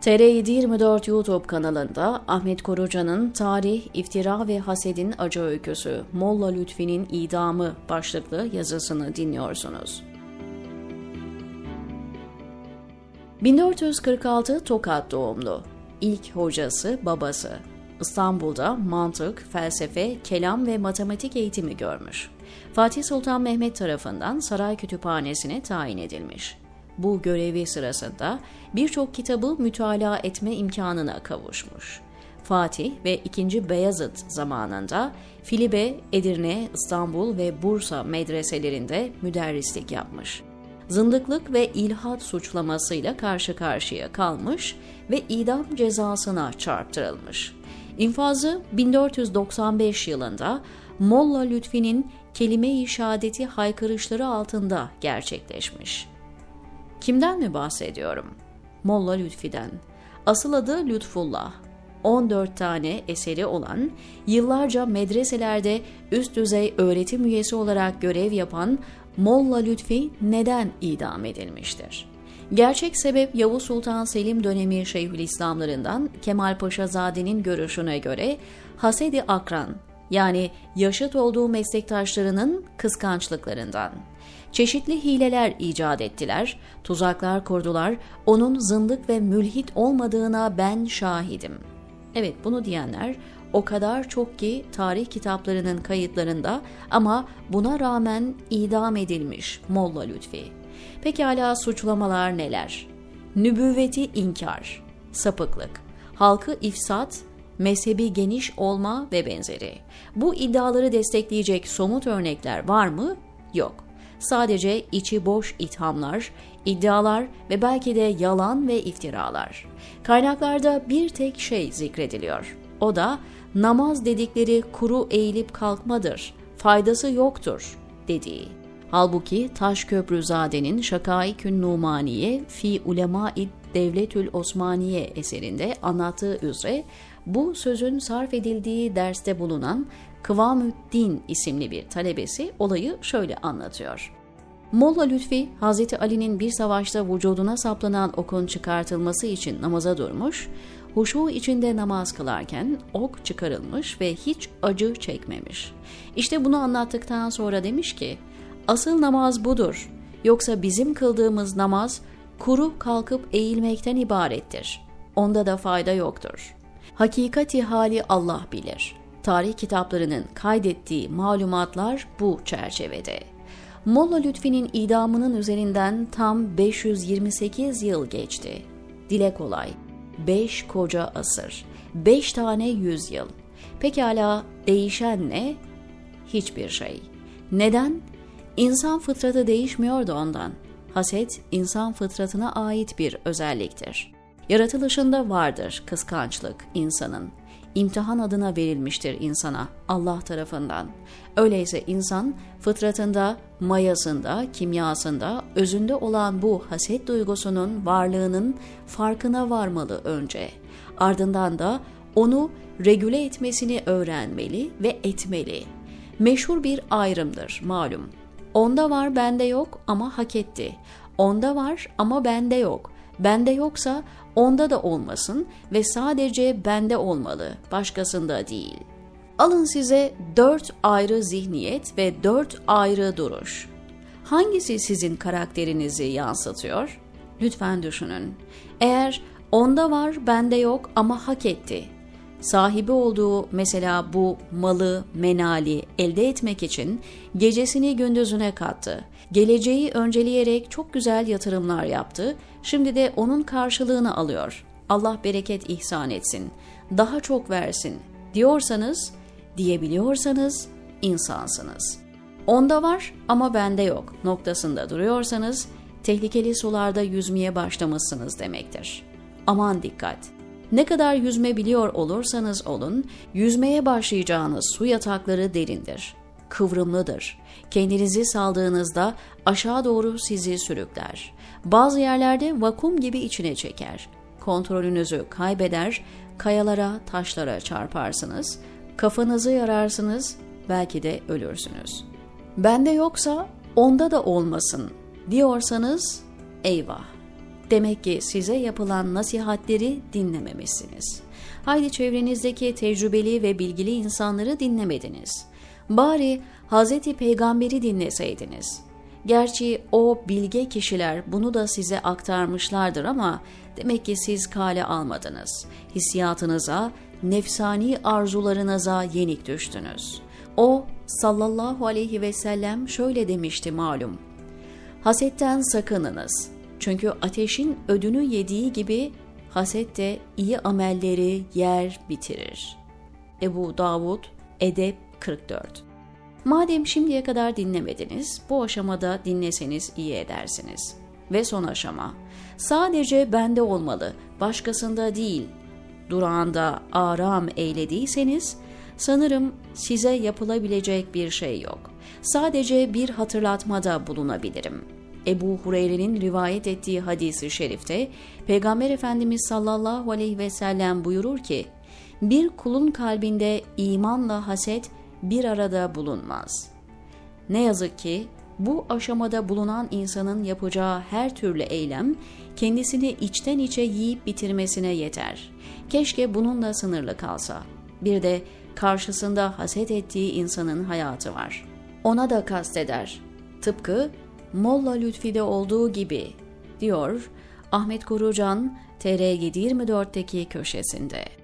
TR724 YouTube kanalında Ahmet Koruca'nın Tarih, İftira ve Hasedin Acı Öyküsü Molla Lütfi'nin idamı başlıklı yazısını dinliyorsunuz. 1446 Tokat doğumlu. İlk hocası babası. İstanbul'da mantık, felsefe, kelam ve matematik eğitimi görmüş. Fatih Sultan Mehmet tarafından saray kütüphanesine tayin edilmiş. Bu görevi sırasında birçok kitabı mütalaa etme imkanına kavuşmuş. Fatih ve 2. Beyazıt zamanında Filibe, Edirne, İstanbul ve Bursa medreselerinde müderrislik yapmış. Zındıklık ve ilhat suçlamasıyla karşı karşıya kalmış ve idam cezasına çarptırılmış. İnfazı 1495 yılında Molla Lütfi'nin kelime-i şehadeti haykırışları altında gerçekleşmiş. Kimden mi bahsediyorum? Molla Lütfi'den. Asıl adı Lütfullah. 14 tane eseri olan, yıllarca medreselerde üst düzey öğretim üyesi olarak görev yapan Molla Lütfi neden idam edilmiştir? Gerçek sebep Yavuz Sultan Selim dönemi Şeyhülislamlarından Kemal Paşazade'nin görüşüne göre Hasedi Akran yani yaşıt olduğu meslektaşlarının kıskançlıklarından. Çeşitli hileler icat ettiler, tuzaklar kurdular, onun zındık ve mülhit olmadığına ben şahidim. Evet bunu diyenler o kadar çok ki tarih kitaplarının kayıtlarında ama buna rağmen idam edilmiş Molla Lütfi. Pekala suçlamalar neler? Nübüvveti inkar, sapıklık, halkı ifsat, mezhebi geniş olma ve benzeri. Bu iddiaları destekleyecek somut örnekler var mı? Yok. Sadece içi boş ithamlar, iddialar ve belki de yalan ve iftiralar. Kaynaklarda bir tek şey zikrediliyor. O da namaz dedikleri kuru eğilip kalkmadır, faydası yoktur dediği. Halbuki Taşköprüzade'nin Şakaikün Numaniye fi Ulema-i Devletül Osmaniye eserinde anlattığı üzere bu sözün sarf edildiği derste bulunan Kıvamüddin isimli bir talebesi olayı şöyle anlatıyor. Molla Lütfi, Hazreti Ali'nin bir savaşta vücuduna saplanan okun çıkartılması için namaza durmuş, huşu içinde namaz kılarken ok çıkarılmış ve hiç acı çekmemiş. İşte bunu anlattıktan sonra demiş ki, asıl namaz budur, yoksa bizim kıldığımız namaz kuru kalkıp eğilmekten ibarettir. Onda da fayda yoktur. Hakikati hali Allah bilir. Tarih kitaplarının kaydettiği malumatlar bu çerçevede. Molla Lütfi'nin idamının üzerinden tam 528 yıl geçti. Dile kolay, 5 koca asır, 5 tane yüzyıl. Pekala değişen ne? Hiçbir şey. Neden? İnsan fıtratı değişmiyordu ondan. Haset, insan fıtratına ait bir özelliktir. Yaratılışında vardır kıskançlık insanın. İmtihan adına verilmiştir insana Allah tarafından. Öyleyse insan fıtratında, mayasında, kimyasında, özünde olan bu haset duygusunun varlığının farkına varmalı önce. Ardından da onu regüle etmesini öğrenmeli ve etmeli. Meşhur bir ayrımdır malum. Onda var bende yok ama hak etti. Onda var ama bende yok. Bende yoksa onda da olmasın ve sadece bende olmalı, başkasında değil. Alın size dört ayrı zihniyet ve dört ayrı duruş. Hangisi sizin karakterinizi yansıtıyor? Lütfen düşünün. Eğer onda var bende yok ama hak etti sahibi olduğu mesela bu malı, menali elde etmek için gecesini gündüzüne kattı. Geleceği önceleyerek çok güzel yatırımlar yaptı. Şimdi de onun karşılığını alıyor. Allah bereket ihsan etsin. Daha çok versin diyorsanız, diyebiliyorsanız insansınız. Onda var ama bende yok noktasında duruyorsanız tehlikeli sularda yüzmeye başlamışsınız demektir. Aman dikkat! Ne kadar yüzme biliyor olursanız olun, yüzmeye başlayacağınız su yatakları derindir. Kıvrımlıdır. Kendinizi saldığınızda aşağı doğru sizi sürükler. Bazı yerlerde vakum gibi içine çeker. Kontrolünüzü kaybeder, kayalara, taşlara çarparsınız, kafanızı yararsınız, belki de ölürsünüz. Bende yoksa onda da olmasın diyorsanız eyvah. Demek ki size yapılan nasihatleri dinlememişsiniz. Haydi çevrenizdeki tecrübeli ve bilgili insanları dinlemediniz. Bari Hazreti Peygamber'i dinleseydiniz. Gerçi o bilge kişiler bunu da size aktarmışlardır ama demek ki siz kale almadınız. Hissiyatınıza, nefsani arzularınıza yenik düştünüz. O sallallahu aleyhi ve sellem şöyle demişti malum. Hasetten sakınınız. Çünkü ateşin ödünü yediği gibi haset de iyi amelleri yer bitirir. Ebu Davud Edep 44 Madem şimdiye kadar dinlemediniz, bu aşamada dinleseniz iyi edersiniz. Ve son aşama, sadece bende olmalı, başkasında değil. Durağında aram eylediyseniz, sanırım size yapılabilecek bir şey yok. Sadece bir hatırlatmada bulunabilirim. Ebu Hureyre'nin rivayet ettiği hadisi şerifte, Peygamber Efendimiz sallallahu aleyhi ve sellem buyurur ki, bir kulun kalbinde imanla haset bir arada bulunmaz. Ne yazık ki bu aşamada bulunan insanın yapacağı her türlü eylem kendisini içten içe yiyip bitirmesine yeter. Keşke bununla sınırlı kalsa. Bir de karşısında haset ettiği insanın hayatı var. Ona da kasteder. Tıpkı Molla Lütfi'de olduğu gibi diyor Ahmet Korucan TR724'teki köşesinde.